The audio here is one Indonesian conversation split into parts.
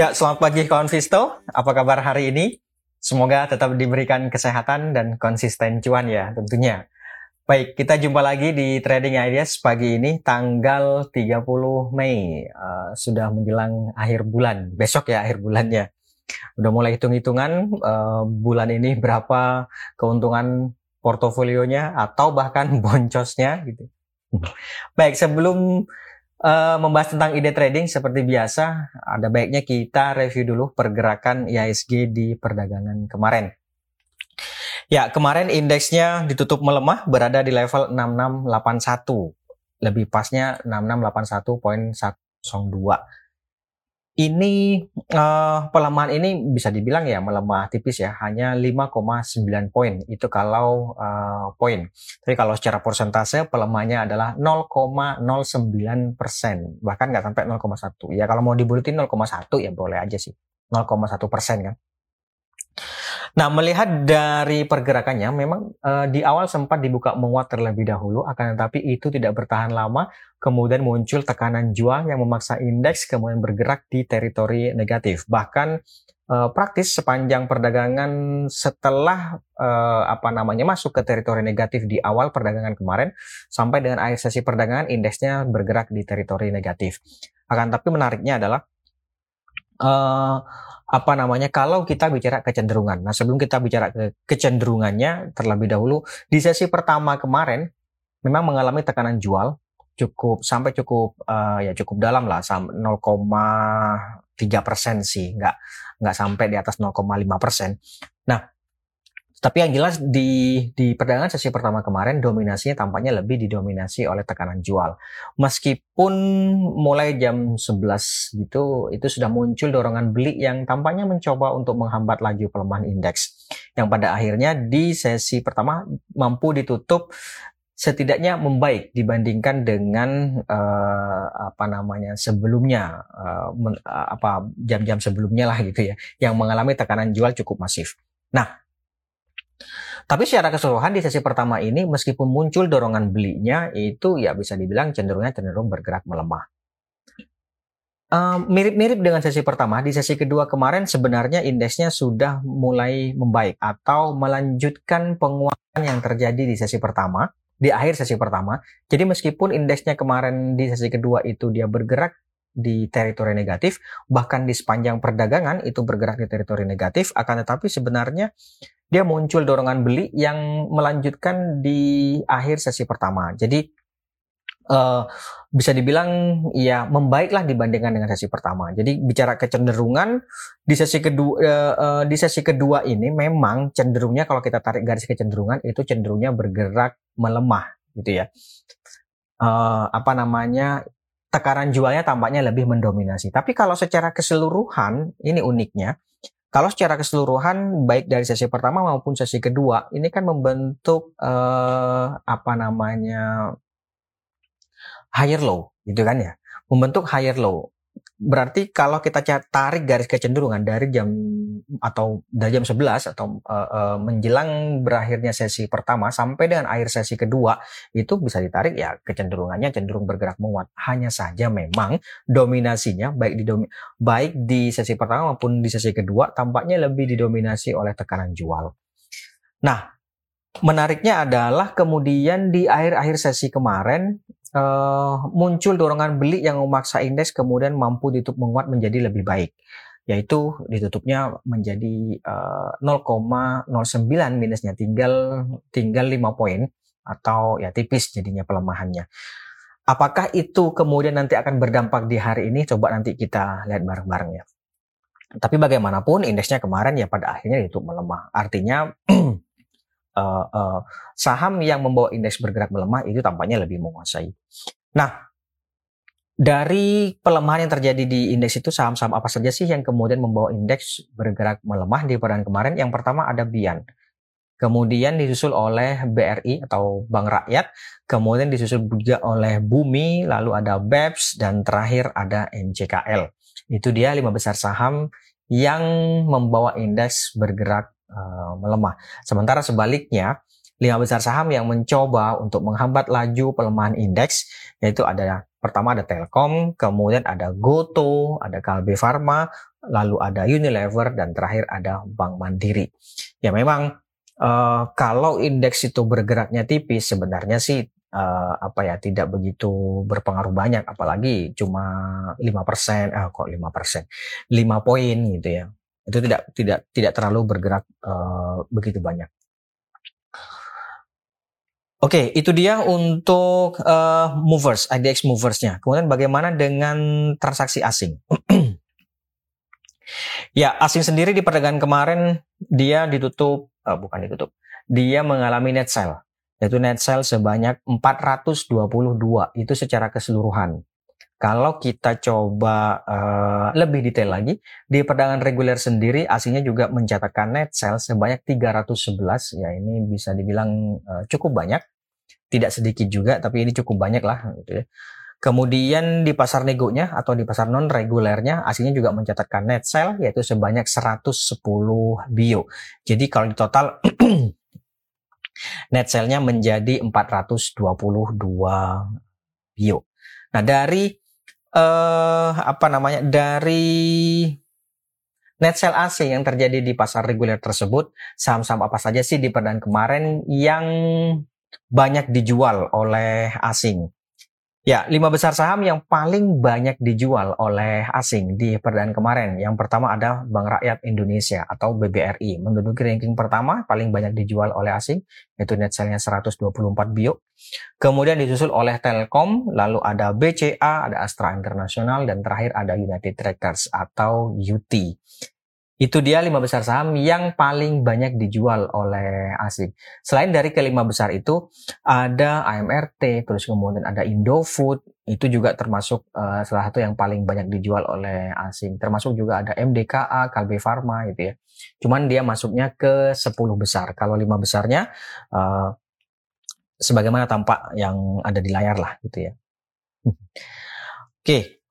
Ya, selamat pagi kawan Visto. Apa kabar hari ini? Semoga tetap diberikan kesehatan dan konsisten cuan ya tentunya. Baik, kita jumpa lagi di Trading Ideas pagi ini tanggal 30 Mei. Uh, sudah menjelang akhir bulan, besok ya akhir bulannya. Udah mulai hitung-hitungan uh, bulan ini berapa keuntungan portofolionya atau bahkan boncosnya gitu. Baik, sebelum uh, membahas tentang ide trading seperti biasa, ada baiknya kita review dulu pergerakan IHSG di perdagangan kemarin. Ya, kemarin indeksnya ditutup melemah berada di level 6681. Lebih pasnya 6681.102 ini uh, pelemahan ini bisa dibilang ya melemah tipis ya, hanya 5,9 poin itu kalau uh, poin. Tapi kalau secara persentase pelemahannya adalah 0,09 persen, bahkan nggak sampai 0,1. Ya kalau mau dibulutin 0,1 ya boleh aja sih, 0,1 persen kan. Nah, melihat dari pergerakannya, memang uh, di awal sempat dibuka menguat terlebih dahulu, akan tetapi itu tidak bertahan lama, kemudian muncul tekanan jual yang memaksa indeks kemudian bergerak di teritori negatif. Bahkan uh, praktis sepanjang perdagangan setelah uh, apa namanya masuk ke teritori negatif di awal perdagangan kemarin, sampai dengan akhir sesi perdagangan indeksnya bergerak di teritori negatif. Akan tapi menariknya adalah uh, apa namanya kalau kita bicara kecenderungan. Nah, sebelum kita bicara ke kecenderungannya terlebih dahulu di sesi pertama kemarin memang mengalami tekanan jual cukup sampai cukup uh, ya cukup dalam lah 0,3 persen sih nggak nggak sampai di atas 0,5 persen. Nah tapi yang jelas di di perdagangan sesi pertama kemarin dominasinya tampaknya lebih didominasi oleh tekanan jual. Meskipun mulai jam 11 gitu itu sudah muncul dorongan beli yang tampaknya mencoba untuk menghambat laju pelemahan indeks. Yang pada akhirnya di sesi pertama mampu ditutup setidaknya membaik dibandingkan dengan uh, apa namanya sebelumnya uh, men, uh, apa jam-jam sebelumnya lah gitu ya yang mengalami tekanan jual cukup masif. Nah, tapi secara keseluruhan di sesi pertama ini meskipun muncul dorongan belinya itu ya bisa dibilang cenderungnya cenderung bergerak melemah. Mirip-mirip um, dengan sesi pertama, di sesi kedua kemarin sebenarnya indeksnya sudah mulai membaik atau melanjutkan penguatan yang terjadi di sesi pertama, di akhir sesi pertama. Jadi meskipun indeksnya kemarin di sesi kedua itu dia bergerak di teritori negatif, bahkan di sepanjang perdagangan itu bergerak di teritori negatif, akan tetapi sebenarnya dia muncul dorongan beli yang melanjutkan di akhir sesi pertama. Jadi uh, bisa dibilang ya membaiklah dibandingkan dengan sesi pertama. Jadi bicara kecenderungan di sesi kedua uh, uh, di sesi kedua ini memang cenderungnya kalau kita tarik garis kecenderungan itu cenderungnya bergerak melemah gitu ya. Uh, apa namanya tekanan jualnya tampaknya lebih mendominasi. Tapi kalau secara keseluruhan ini uniknya kalau secara keseluruhan baik dari sesi pertama maupun sesi kedua ini kan membentuk eh, apa namanya higher low gitu kan ya? Membentuk higher low berarti kalau kita tarik garis kecenderungan dari jam atau dari jam 11 atau uh, uh, menjelang berakhirnya sesi pertama sampai dengan akhir sesi kedua itu bisa ditarik ya kecenderungannya cenderung bergerak menguat. Hanya saja memang dominasinya baik di domi baik di sesi pertama maupun di sesi kedua tampaknya lebih didominasi oleh tekanan jual. Nah, menariknya adalah kemudian di akhir-akhir sesi kemarin uh, muncul dorongan beli yang memaksa indeks kemudian mampu ditutup menguat menjadi lebih baik yaitu ditutupnya menjadi uh, eh, 0,09 minusnya tinggal tinggal 5 poin atau ya tipis jadinya pelemahannya. Apakah itu kemudian nanti akan berdampak di hari ini? Coba nanti kita lihat bareng-bareng ya. Tapi bagaimanapun indeksnya kemarin ya pada akhirnya itu melemah. Artinya uh, uh, saham yang membawa indeks bergerak melemah itu tampaknya lebih menguasai. Nah, dari pelemahan yang terjadi di indeks itu saham-saham apa saja sih yang kemudian membawa indeks bergerak melemah di perdagangan kemarin? Yang pertama ada Bian. Kemudian disusul oleh BRI atau Bank Rakyat, kemudian disusul juga oleh Bumi, lalu ada BEPS dan terakhir ada NCKL. Itu dia lima besar saham yang membawa indeks bergerak uh, melemah. Sementara sebaliknya, lima besar saham yang mencoba untuk menghambat laju pelemahan indeks yaitu ada Pertama ada Telkom, kemudian ada Goto, ada Kalbe Farma, lalu ada Unilever, dan terakhir ada Bank Mandiri. Ya memang uh, kalau indeks itu bergeraknya tipis, sebenarnya sih uh, apa ya tidak begitu berpengaruh banyak, apalagi cuma lima persen, eh, kok lima persen, lima poin gitu ya. Itu tidak tidak tidak terlalu bergerak uh, begitu banyak. Oke, itu dia untuk uh, movers, IDX moversnya. Kemudian bagaimana dengan transaksi asing? ya, asing sendiri di perdagangan kemarin dia ditutup, uh, bukan ditutup, dia mengalami net sell, yaitu net sell sebanyak 422 itu secara keseluruhan. Kalau kita coba uh, lebih detail lagi, di perdagangan reguler sendiri asingnya juga mencatatkan net sell sebanyak 311 ya ini bisa dibilang uh, cukup banyak. Tidak sedikit juga tapi ini cukup banyak lah gitu ya. Kemudian di pasar negonya atau di pasar non regulernya asingnya juga mencatatkan net sell yaitu sebanyak 110 bio. Jadi kalau di total net sell-nya menjadi 422 bio. Nah, dari uh, apa namanya dari net sell asing yang terjadi di pasar reguler tersebut, saham-saham apa saja sih di perdagangan kemarin yang banyak dijual oleh asing? Ya, lima besar saham yang paling banyak dijual oleh asing di perdana kemarin. Yang pertama ada Bank Rakyat Indonesia atau BBRI. Menduduki ranking pertama paling banyak dijual oleh asing, yaitu net sale-nya 124 bio. Kemudian disusul oleh Telkom, lalu ada BCA, ada Astra International, dan terakhir ada United Trackers atau UT. Itu dia lima besar saham yang paling banyak dijual oleh asing. Selain dari kelima besar itu, ada AMRT, terus kemudian ada Indofood, itu juga termasuk uh, salah satu yang paling banyak dijual oleh asing. Termasuk juga ada MDKA, Kalbe Farma gitu ya. Cuman dia masuknya ke 10 besar. Kalau lima besarnya, uh, sebagaimana tampak yang ada di layar lah gitu ya. Oke,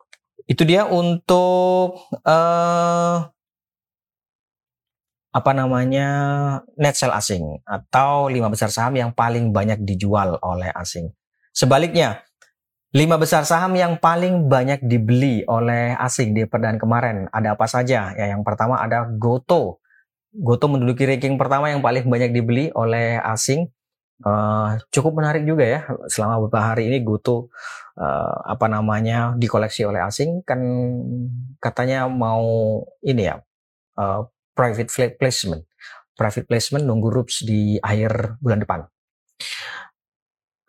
itu dia untuk uh, apa namanya net sell asing atau lima besar saham yang paling banyak dijual oleh asing. Sebaliknya, lima besar saham yang paling banyak dibeli oleh asing di perdana kemarin ada apa saja? Ya, yang pertama ada Goto. Goto menduduki ranking pertama yang paling banyak dibeli oleh asing. Uh, cukup menarik juga ya selama beberapa hari ini Goto uh, apa namanya dikoleksi oleh asing kan katanya mau ini ya uh, private placement. Private placement nunggu RUPS di akhir bulan depan.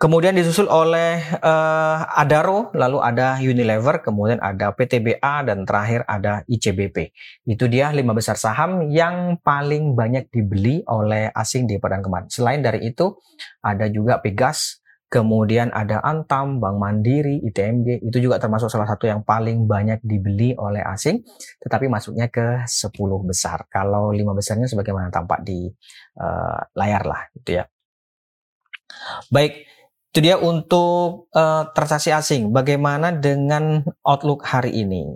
Kemudian disusul oleh uh, Adaro, lalu ada Unilever, kemudian ada PTBA, dan terakhir ada ICBP. Itu dia lima besar saham yang paling banyak dibeli oleh asing di perdagangan kemarin. Selain dari itu, ada juga Pegas, Kemudian ada Antam, Bank Mandiri, ITMG, itu juga termasuk salah satu yang paling banyak dibeli oleh asing, tetapi masuknya ke 10 besar. Kalau lima besarnya sebagaimana tampak di uh, layar lah, gitu ya. Baik, itu dia untuk uh, transaksi asing. Bagaimana dengan outlook hari ini?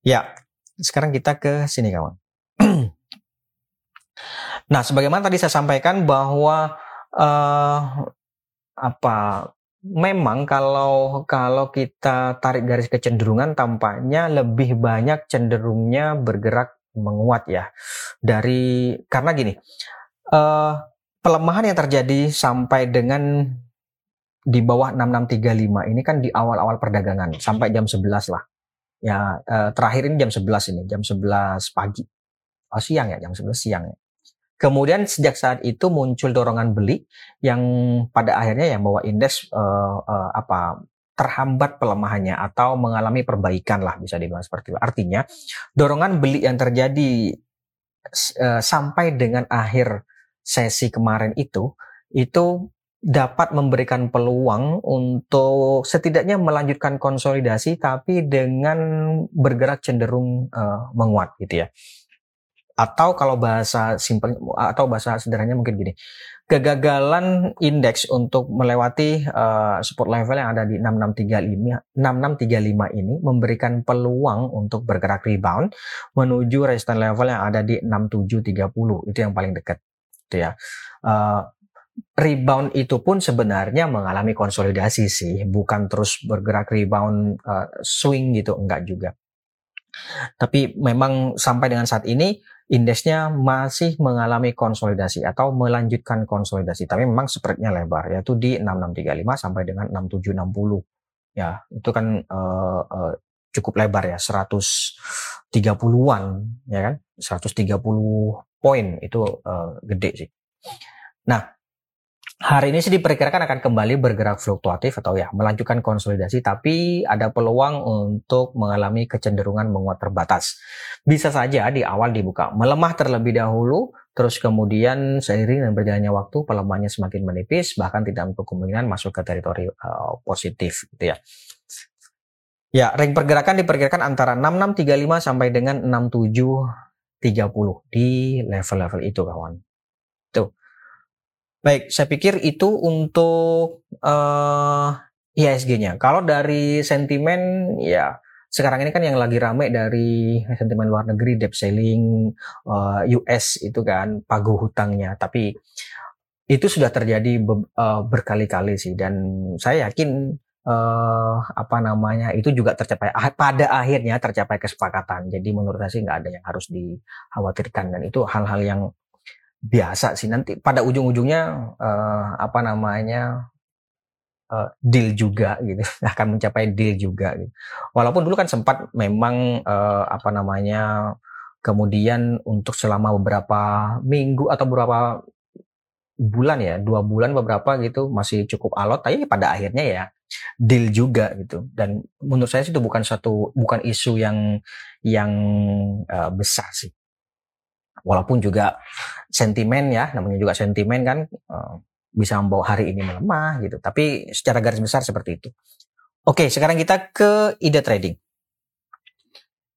Ya, sekarang kita ke sini kawan. nah, sebagaimana tadi saya sampaikan bahwa uh, apa memang kalau kalau kita tarik garis kecenderungan tampaknya lebih banyak cenderungnya bergerak menguat ya. Dari karena gini uh, pelemahan yang terjadi sampai dengan di bawah 6635 ini kan di awal-awal perdagangan sampai jam 11 lah. Ya uh, terakhir ini jam 11 ini jam 11 pagi. Oh siang ya jam 11 siang. ya Kemudian sejak saat itu muncul dorongan beli yang pada akhirnya yang bawa indeks uh, uh, apa terhambat pelemahannya atau mengalami perbaikan lah bisa dibilang seperti itu. Artinya dorongan beli yang terjadi uh, sampai dengan akhir sesi kemarin itu itu dapat memberikan peluang untuk setidaknya melanjutkan konsolidasi tapi dengan bergerak cenderung uh, menguat gitu ya atau kalau bahasa simpel atau bahasa sederhananya mungkin gini. Kegagalan indeks untuk melewati uh, support level yang ada di 6635 6635 ini memberikan peluang untuk bergerak rebound menuju resistance level yang ada di 6730 itu yang paling dekat gitu ya. Uh, rebound itu pun sebenarnya mengalami konsolidasi sih, bukan terus bergerak rebound uh, swing gitu, enggak juga. Tapi memang sampai dengan saat ini indeksnya masih mengalami konsolidasi atau melanjutkan konsolidasi. Tapi memang spreadnya lebar yaitu di 6635 sampai dengan 6760. Ya, itu kan uh, uh, cukup lebar ya, 130-an ya kan? 130 poin itu uh, gede sih. Nah, Hari ini sih diperkirakan akan kembali bergerak fluktuatif atau ya melanjutkan konsolidasi, tapi ada peluang untuk mengalami kecenderungan menguat terbatas. Bisa saja di awal dibuka melemah terlebih dahulu, terus kemudian seiring dan berjalannya waktu pelemahannya semakin menipis, bahkan tidak untuk kemungkinan masuk ke teritori uh, positif gitu ya. Ya, ring pergerakan diperkirakan antara 6635 sampai dengan 6730 di level-level itu kawan. Baik, saya pikir itu untuk uh, eh, IHSG-nya. Kalau dari sentimen, ya sekarang ini kan yang lagi rame dari sentimen luar negeri, debt selling, uh, eh, US itu kan pagu hutangnya. Tapi itu sudah terjadi be, uh, berkali-kali sih, dan saya yakin uh, apa namanya itu juga tercapai ah, pada akhirnya tercapai kesepakatan. Jadi menurut saya sih nggak ada yang harus dikhawatirkan dan itu hal-hal yang biasa sih. Nanti pada ujung-ujungnya uh, apa namanya uh, deal juga gitu. Akan mencapai deal juga gitu. walaupun dulu kan sempat memang uh, apa namanya kemudian untuk selama beberapa minggu atau beberapa bulan ya dua bulan beberapa gitu masih cukup alot. Tapi pada akhirnya ya deal juga gitu. Dan menurut saya itu bukan satu bukan isu yang yang uh, besar sih walaupun juga sentimen ya namanya juga sentimen kan uh, bisa membawa hari ini melemah gitu. Tapi secara garis besar seperti itu. Oke sekarang kita ke ide trading.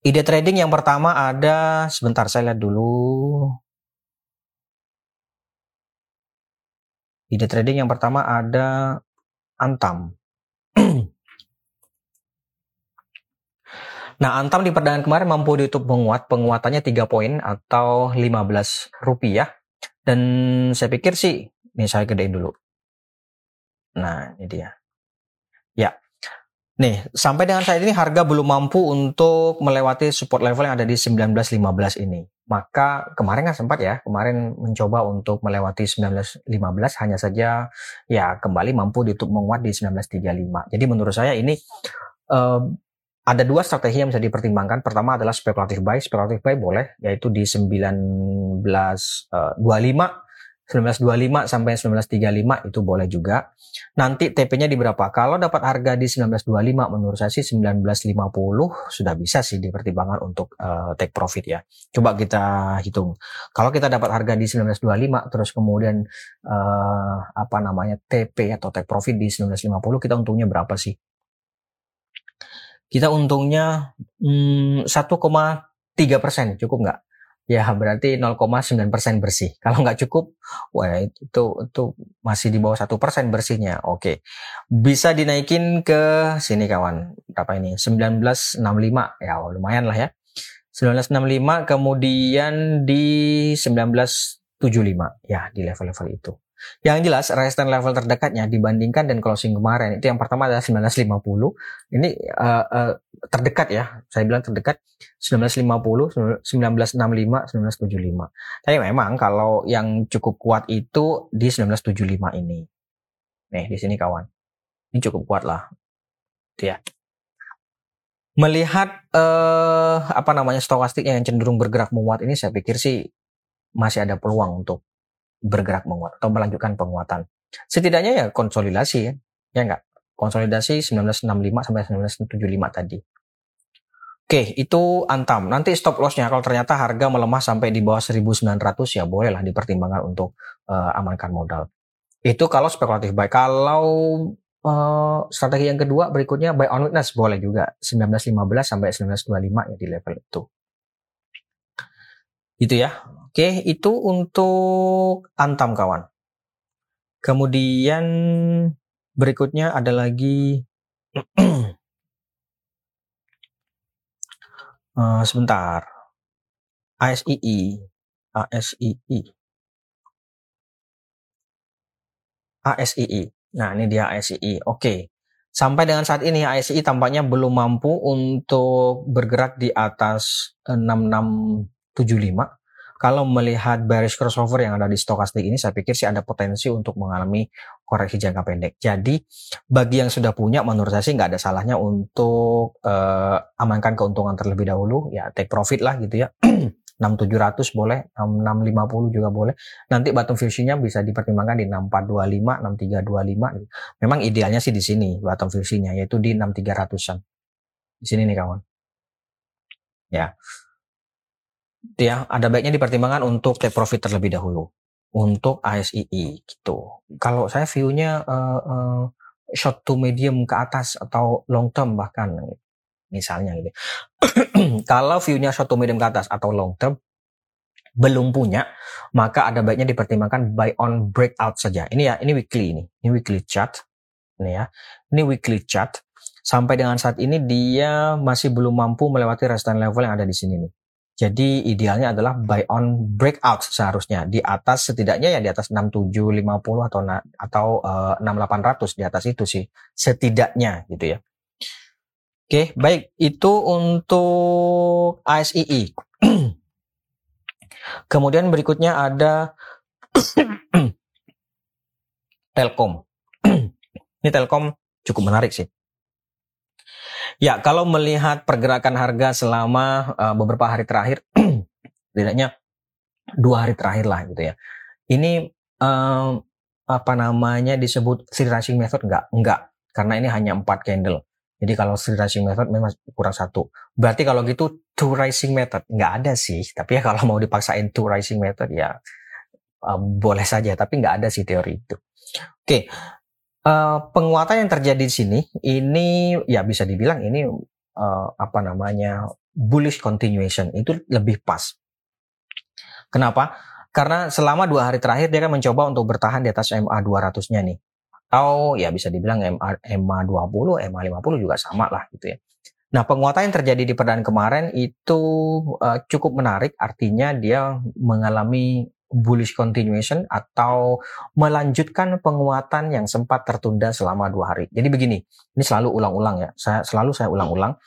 Ide trading yang pertama ada sebentar saya lihat dulu. Ide trading yang pertama ada Antam Nah, Antam di perdagangan kemarin mampu ditutup menguat, penguatannya 3 poin atau 15 rupiah. Dan saya pikir sih, ini saya gedein dulu. Nah, ini dia. Ya. Nih, sampai dengan saat ini harga belum mampu untuk melewati support level yang ada di 19.15 ini. Maka kemarin kan sempat ya, kemarin mencoba untuk melewati 19.15 hanya saja ya kembali mampu ditutup menguat di 19.35. Jadi menurut saya ini uh, ada dua strategi yang bisa dipertimbangkan. Pertama adalah speculative buy. Speculative buy boleh, yaitu di 1925, 1925 sampai 1935 itu boleh juga. Nanti TP-nya di berapa? Kalau dapat harga di 1925 menurut saya sih 1950 sudah bisa sih dipertimbangkan untuk uh, take profit ya. Coba kita hitung. Kalau kita dapat harga di 1925 terus kemudian uh, apa namanya TP atau take profit di 1950 kita untungnya berapa sih? Kita untungnya hmm, 1,3 persen cukup nggak? Ya berarti 0,9 persen bersih. Kalau nggak cukup, wah itu, itu itu masih di bawah satu persen bersihnya. Oke, bisa dinaikin ke sini kawan. Berapa ini? 1965 ya lumayan lah ya. 1965 kemudian di 1975 ya di level-level itu. Yang jelas resistance level terdekatnya dibandingkan dan closing kemarin itu yang pertama adalah 1950. Ini uh, uh, terdekat ya. Saya bilang terdekat 1950, 1965, 1975. Tapi memang kalau yang cukup kuat itu di 1975 ini. Nih, di sini kawan. Ini cukup kuat lah. Ya. Melihat uh, apa namanya stokastik yang cenderung bergerak menguat ini saya pikir sih masih ada peluang untuk bergerak menguat atau melanjutkan penguatan. Setidaknya ya konsolidasi ya, ya enggak? Konsolidasi 1965 sampai 1975 tadi. Oke, itu antam. Nanti stop lossnya kalau ternyata harga melemah sampai di bawah 1900 ya bolehlah dipertimbangkan untuk uh, amankan modal. Itu kalau spekulatif buy. Kalau uh, strategi yang kedua berikutnya buy on witness boleh juga 1915 sampai 1925 ya di level itu. Itu ya. Oke, itu untuk antam kawan. Kemudian berikutnya ada lagi uh, sebentar. ASII, ASII. ASII. Nah, ini dia ASII. Oke. Sampai dengan saat ini ASI tampaknya belum mampu untuk bergerak di atas 6675. Kalau melihat bearish crossover yang ada di stokastik ini, saya pikir sih ada potensi untuk mengalami koreksi jangka pendek. Jadi bagi yang sudah punya, menurut saya sih nggak ada salahnya untuk uh, amankan keuntungan terlebih dahulu, ya take profit lah gitu ya. 6700 boleh, 6650 juga boleh. Nanti bottom fusion-nya bisa dipertimbangkan di 6425, 6325. Memang idealnya sih di sini bottom fusion-nya yaitu di 6300-an. Di sini nih kawan. Ya. Ya, ada baiknya dipertimbangkan untuk take profit terlebih dahulu. Untuk ASII gitu. Kalau saya view-nya uh, uh, short to medium ke atas atau long term bahkan misalnya gitu. Kalau view-nya short to medium ke atas atau long term belum punya, maka ada baiknya dipertimbangkan buy on breakout saja. Ini ya, ini weekly ini. Ini weekly chart. Ini ya. Ini weekly chart. Sampai dengan saat ini dia masih belum mampu melewati resistance level yang ada di sini nih. Jadi idealnya adalah buy on breakout seharusnya di atas setidaknya ya di atas 6750 atau atau uh, eh, 6800 di atas itu sih setidaknya gitu ya. Oke, baik. Itu untuk ASII. Kemudian berikutnya ada Telkom. Ini Telkom cukup menarik sih. Ya, kalau melihat pergerakan harga selama uh, beberapa hari terakhir, tidaknya dua hari terakhir lah gitu ya. Ini um, apa namanya disebut three rising method enggak? Enggak, karena ini hanya empat candle. Jadi kalau three rising method memang kurang satu. Berarti kalau gitu two rising method nggak ada sih. Tapi ya kalau mau dipaksain two rising method ya uh, boleh saja. Tapi nggak ada sih teori itu. Oke, okay. Uh, penguatan yang terjadi di sini ini ya bisa dibilang ini uh, apa namanya bullish continuation itu lebih pas. Kenapa? Karena selama dua hari terakhir dia kan mencoba untuk bertahan di atas MA 200-nya nih atau ya bisa dibilang MA, MA 20, MA 50 juga sama lah gitu ya. Nah, penguatan yang terjadi di perdaan kemarin itu uh, cukup menarik, artinya dia mengalami bullish continuation atau melanjutkan penguatan yang sempat tertunda selama dua hari. Jadi begini, ini selalu ulang-ulang ya. Saya selalu saya ulang-ulang.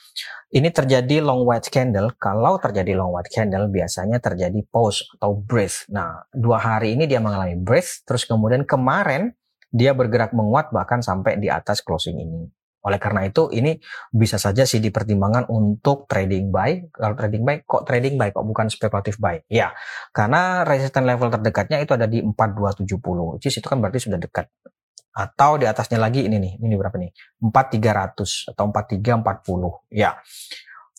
Ini terjadi long white candle. Kalau terjadi long white candle, biasanya terjadi pause atau breath. Nah, dua hari ini dia mengalami breath. Terus kemudian kemarin dia bergerak menguat bahkan sampai di atas closing ini. Oleh karena itu ini bisa saja sih dipertimbangkan untuk trading buy. Kalau trading buy kok trading buy kok bukan spekulatif buy? Ya, karena resistance level terdekatnya itu ada di 4270. Which itu kan berarti sudah dekat. Atau di atasnya lagi ini nih, ini berapa nih? 4300 atau 4340. Ya.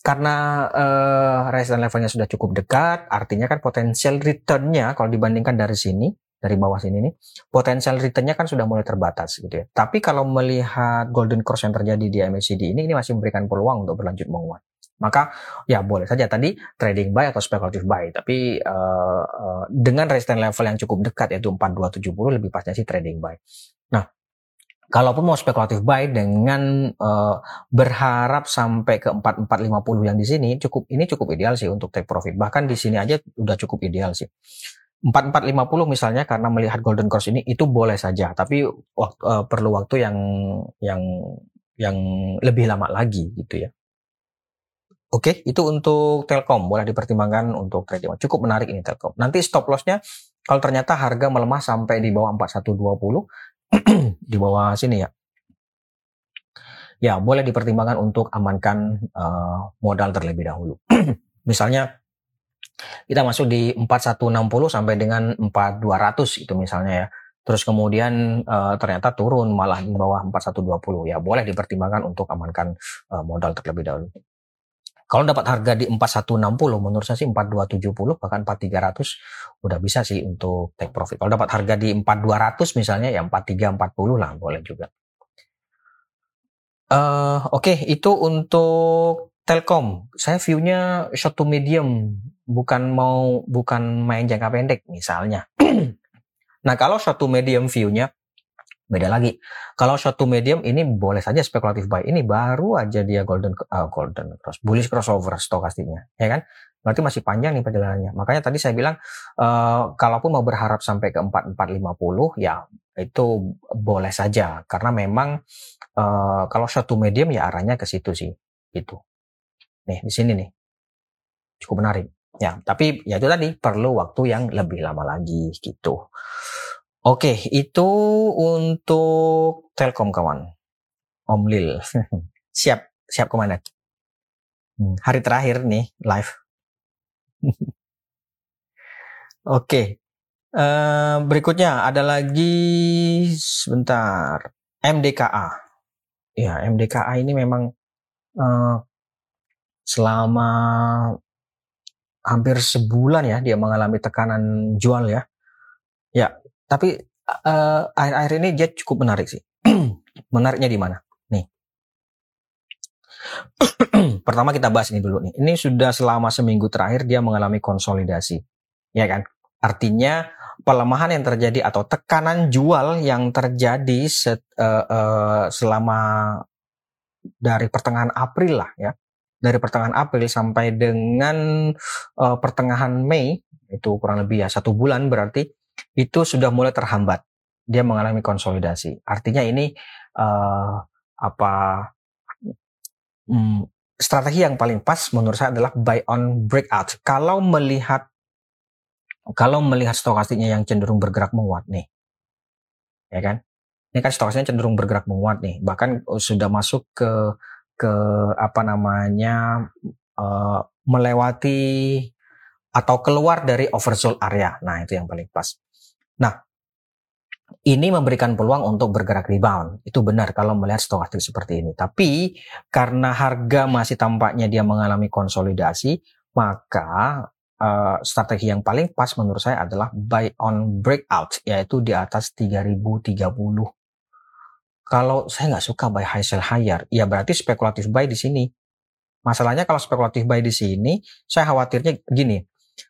Karena uh, resistance levelnya sudah cukup dekat, artinya kan potensial returnnya kalau dibandingkan dari sini dari bawah sini nih, potensial returnnya kan sudah mulai terbatas gitu ya. Tapi kalau melihat golden cross yang terjadi di MACD ini, ini masih memberikan peluang untuk berlanjut menguat. Maka ya boleh saja tadi trading buy atau speculative buy. Tapi uh, uh, dengan resistance level yang cukup dekat yaitu 4270 lebih pasnya sih trading buy. Nah, kalaupun mau spekulatif buy dengan uh, berharap sampai ke 4450 yang di sini cukup ini cukup ideal sih untuk take profit. Bahkan di sini aja udah cukup ideal sih. 4450 misalnya karena melihat golden cross ini itu boleh saja tapi uh, perlu waktu yang yang yang lebih lama lagi gitu ya. Oke, itu untuk Telkom boleh dipertimbangkan untuk trading. Cukup menarik ini Telkom. Nanti stop lossnya kalau ternyata harga melemah sampai di bawah 4120 di bawah sini ya. Ya, boleh dipertimbangkan untuk amankan uh, modal terlebih dahulu. Misalnya kita masuk di 4160 sampai dengan 4200 itu misalnya ya. Terus kemudian uh, ternyata turun malah di bawah 4120 ya boleh dipertimbangkan untuk amankan uh, modal terlebih dahulu. Kalau dapat harga di 4160 menurut saya sih 4270 bahkan 4300 udah bisa sih untuk take profit. Kalau dapat harga di 4200 misalnya ya 4340 lah boleh juga. Uh, Oke, okay, itu untuk Telkom. Saya view-nya short to medium bukan mau bukan main jangka pendek misalnya. nah kalau suatu medium view-nya beda lagi. Kalau suatu medium ini boleh saja spekulatif buy. Ini baru aja dia golden uh, golden cross bullish crossover stokastiknya, ya kan? Berarti masih panjang nih perjalanannya. Makanya tadi saya bilang, uh, kalaupun mau berharap sampai ke 4450, ya itu boleh saja. Karena memang uh, kalau satu medium ya arahnya ke situ sih. Itu. Nih, di sini nih. Cukup menarik. Ya, tapi ya itu tadi perlu waktu yang lebih lama lagi gitu. Oke, itu untuk Telkom kawan. Om Lil. siap, siap ke mana? Hmm, hari terakhir nih live. Oke. Uh, berikutnya ada lagi sebentar MDKA. Ya, MDKA ini memang uh, selama hampir sebulan ya dia mengalami tekanan jual ya. Ya, tapi uh, akhir-akhir ini dia cukup menarik sih. Menariknya di mana? Nih. Pertama kita bahas ini dulu nih. Ini sudah selama seminggu terakhir dia mengalami konsolidasi. Ya kan? Artinya pelemahan yang terjadi atau tekanan jual yang terjadi set, uh, uh, selama dari pertengahan April lah ya. Dari pertengahan April sampai dengan uh, pertengahan Mei itu kurang lebih ya satu bulan berarti itu sudah mulai terhambat. Dia mengalami konsolidasi. Artinya ini uh, apa hmm, strategi yang paling pas menurut saya adalah buy on breakout. Kalau melihat kalau melihat stokastiknya yang cenderung bergerak menguat nih, ya kan? Ini kan stokastiknya cenderung bergerak menguat nih, bahkan oh, sudah masuk ke ke apa namanya uh, melewati atau keluar dari oversold area. Nah itu yang paling pas. Nah ini memberikan peluang untuk bergerak rebound. Itu benar kalau melihat stokastik seperti ini. Tapi karena harga masih tampaknya dia mengalami konsolidasi, maka uh, strategi yang paling pas menurut saya adalah buy on breakout, yaitu di atas 3030. Kalau saya nggak suka buy high sell higher, ya berarti spekulatif buy di sini. Masalahnya kalau spekulatif buy di sini, saya khawatirnya gini.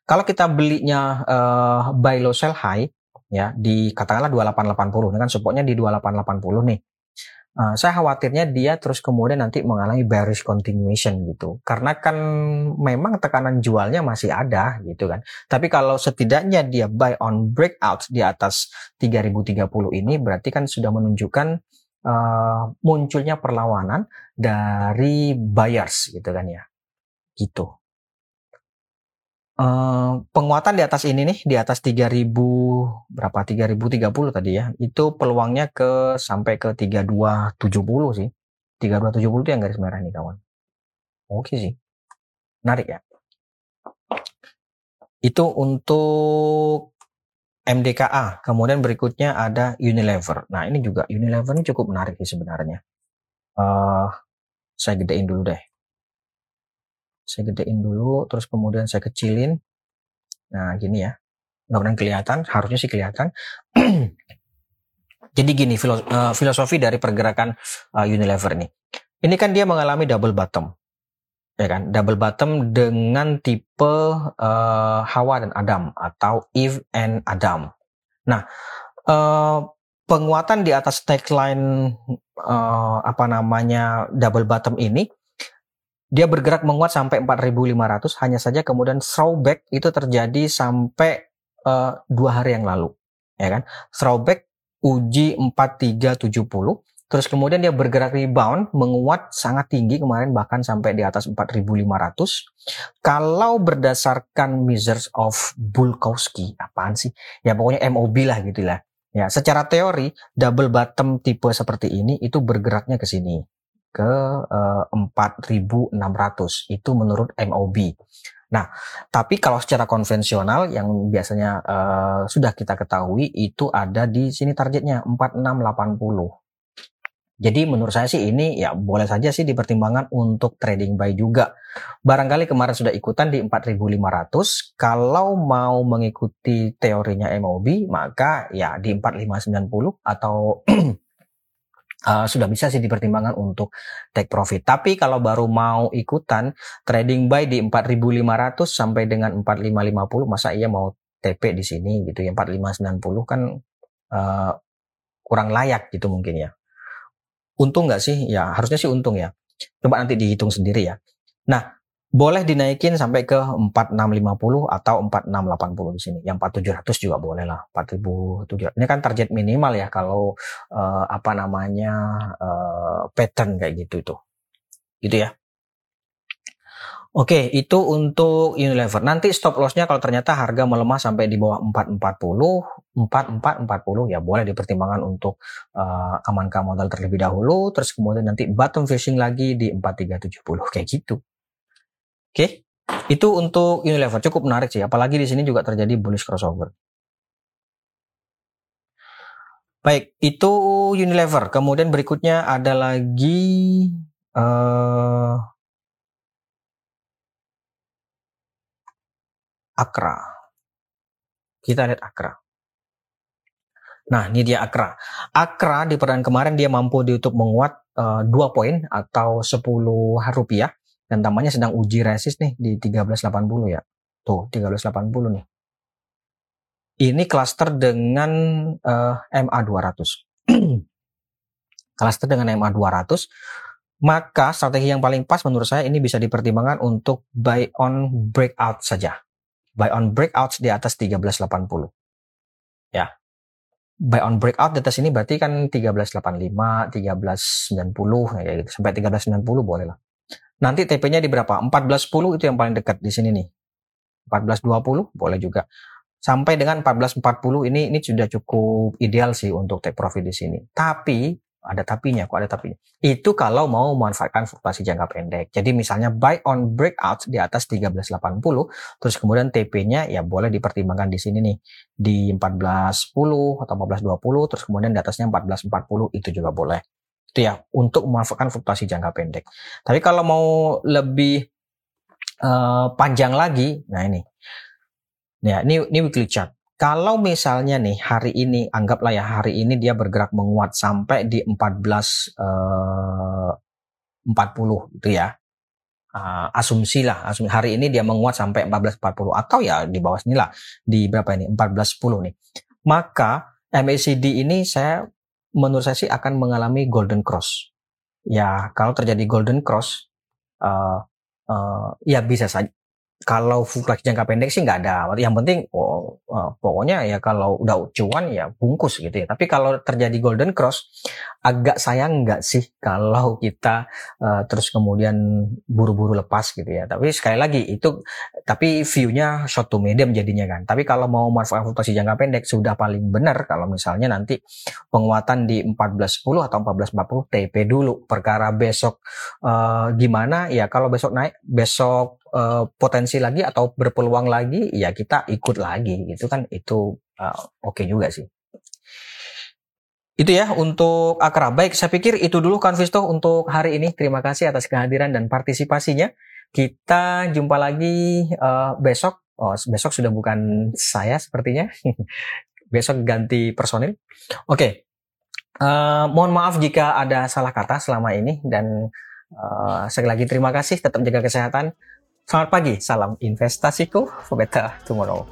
Kalau kita belinya uh, buy low sell high, ya di katakanlah 2880 ini kan supportnya di 2880 nih Uh, saya khawatirnya dia terus kemudian nanti mengalami bearish continuation gitu. Karena kan memang tekanan jualnya masih ada gitu kan. Tapi kalau setidaknya dia buy on breakout di atas 3030 ini berarti kan sudah menunjukkan uh, munculnya perlawanan dari buyers gitu kan ya. Gitu. Uh, penguatan di atas ini nih di atas 3000 berapa? 3030 tadi ya. Itu peluangnya ke sampai ke 3270 sih. 3270 itu yang garis merah nih kawan. Oke sih. Menarik ya. Itu untuk MDKA kemudian berikutnya ada Unilever. Nah ini juga Unilever ini cukup menarik sih sebenarnya. Uh, saya gedein dulu deh. Saya gedein dulu terus kemudian saya kecilin. Nah gini ya. Mudah-mudahan kelihatan harusnya sih kelihatan. Jadi gini eh, filosofi dari pergerakan uh, Unilever ini. Ini kan dia mengalami double bottom ya kan? Double bottom dengan tipe uh, Hawa dan Adam atau Eve and Adam. Nah uh, penguatan di atas tagline uh, apa namanya double bottom ini dia bergerak menguat sampai 4.500 hanya saja kemudian throwback itu terjadi sampai uh, dua hari yang lalu. Ya kan? Throwback uji 4370 terus kemudian dia bergerak rebound menguat sangat tinggi kemarin bahkan sampai di atas 4.500 kalau berdasarkan measures of Bulkowski apaan sih? Ya pokoknya MOB lah gitu lah. Ya secara teori double bottom tipe seperti ini itu bergeraknya ke sini. Ke uh, eh, 4.600 itu menurut MOB. Nah, tapi kalau secara konvensional yang biasanya uh, sudah kita ketahui itu ada di sini targetnya 4680. Jadi menurut saya sih ini ya boleh saja sih dipertimbangkan untuk trading buy juga. Barangkali kemarin sudah ikutan di 4500. Kalau mau mengikuti teorinya MOB maka ya di 4590 atau uh, sudah bisa sih dipertimbangkan untuk take profit. Tapi kalau baru mau ikutan trading buy di 4.500 sampai dengan 4.550 masa iya mau TP di sini gitu ya 4.590 kan uh, kurang layak gitu mungkin ya. Untung nggak sih? Ya harusnya sih untung ya. Coba nanti dihitung sendiri ya. Nah boleh dinaikin sampai ke 4650 atau 4680 di sini. Yang 4700 juga boleh lah. 4700. Ini kan target minimal ya kalau uh, apa namanya uh, pattern kayak gitu itu. Gitu ya. Oke, itu untuk Unilever. Nanti stop lossnya kalau ternyata harga melemah sampai di bawah 440, 4440 ya boleh dipertimbangkan untuk uh, amankan modal terlebih dahulu. Terus kemudian nanti bottom fishing lagi di 4370 kayak gitu. Oke, itu untuk Unilever cukup menarik sih, apalagi di sini juga terjadi bullish crossover. Baik, itu Unilever. Kemudian berikutnya ada lagi uh, Akra. Kita lihat Akra. Nah, ini dia Akra. Akra di perdana kemarin dia mampu ditutup menguat uh, eh, 2 poin atau 10 rupiah dan tampaknya sedang uji resist nih di 1380 ya. Tuh, 1380 nih. Ini cluster dengan uh, MA200. cluster dengan MA200 maka strategi yang paling pas menurut saya ini bisa dipertimbangkan untuk buy on breakout saja. Buy on breakout di atas 1380. Ya. Buy on breakout di atas ini berarti kan 1385, 1390 ya gitu. Sampai 1390 boleh lah. Nanti TP-nya di berapa? 1410 itu yang paling dekat di sini nih. 1420 boleh juga. Sampai dengan 1440 ini ini sudah cukup ideal sih untuk take profit di sini. Tapi ada tapinya, kok ada tapinya. Itu kalau mau memanfaatkan fluktuasi jangka pendek. Jadi misalnya buy on breakout di atas 1380, terus kemudian TP-nya ya boleh dipertimbangkan di sini nih di 1410 atau 1420, terus kemudian di atasnya 1440 itu juga boleh itu ya untuk memanfaatkan fluktuasi jangka pendek. Tapi kalau mau lebih uh, panjang lagi, nah ini, ya ini ini weekly chart. Kalau misalnya nih hari ini anggaplah ya hari ini dia bergerak menguat sampai di 14 uh, 40 itu ya. Uh, asumsi lah, asumsi hari ini dia menguat sampai 1440 atau ya di bawah sini lah di berapa ini 1410 nih. Maka MACD ini saya menurut saya sih akan mengalami golden cross. Ya, kalau terjadi golden cross, uh, uh, ya bisa saja kalau fluktuasi jangka pendek sih nggak ada. Yang penting oh, uh, pokoknya ya kalau udah cuan ya bungkus gitu ya. Tapi kalau terjadi golden cross agak sayang nggak sih kalau kita uh, terus kemudian buru-buru lepas gitu ya. Tapi sekali lagi itu tapi view-nya short to medium jadinya kan. Tapi kalau mau manfaat fluktuasi jangka pendek sudah paling benar kalau misalnya nanti penguatan di 1410 atau 1440 TP dulu. Perkara besok uh, gimana ya kalau besok naik besok uh, potensi lagi atau berpeluang lagi ya kita ikut lagi gitu kan itu uh, oke okay juga sih itu ya untuk Akra. Baik, saya pikir itu dulu kan Visto untuk hari ini. Terima kasih atas kehadiran dan partisipasinya. Kita jumpa lagi uh, besok. Oh, besok sudah bukan saya sepertinya. besok ganti personil. Oke. Okay. Uh, mohon maaf jika ada salah kata selama ini dan uh, sekali lagi terima kasih. Tetap jaga kesehatan. Selamat pagi, salam investasiku for better tomorrow.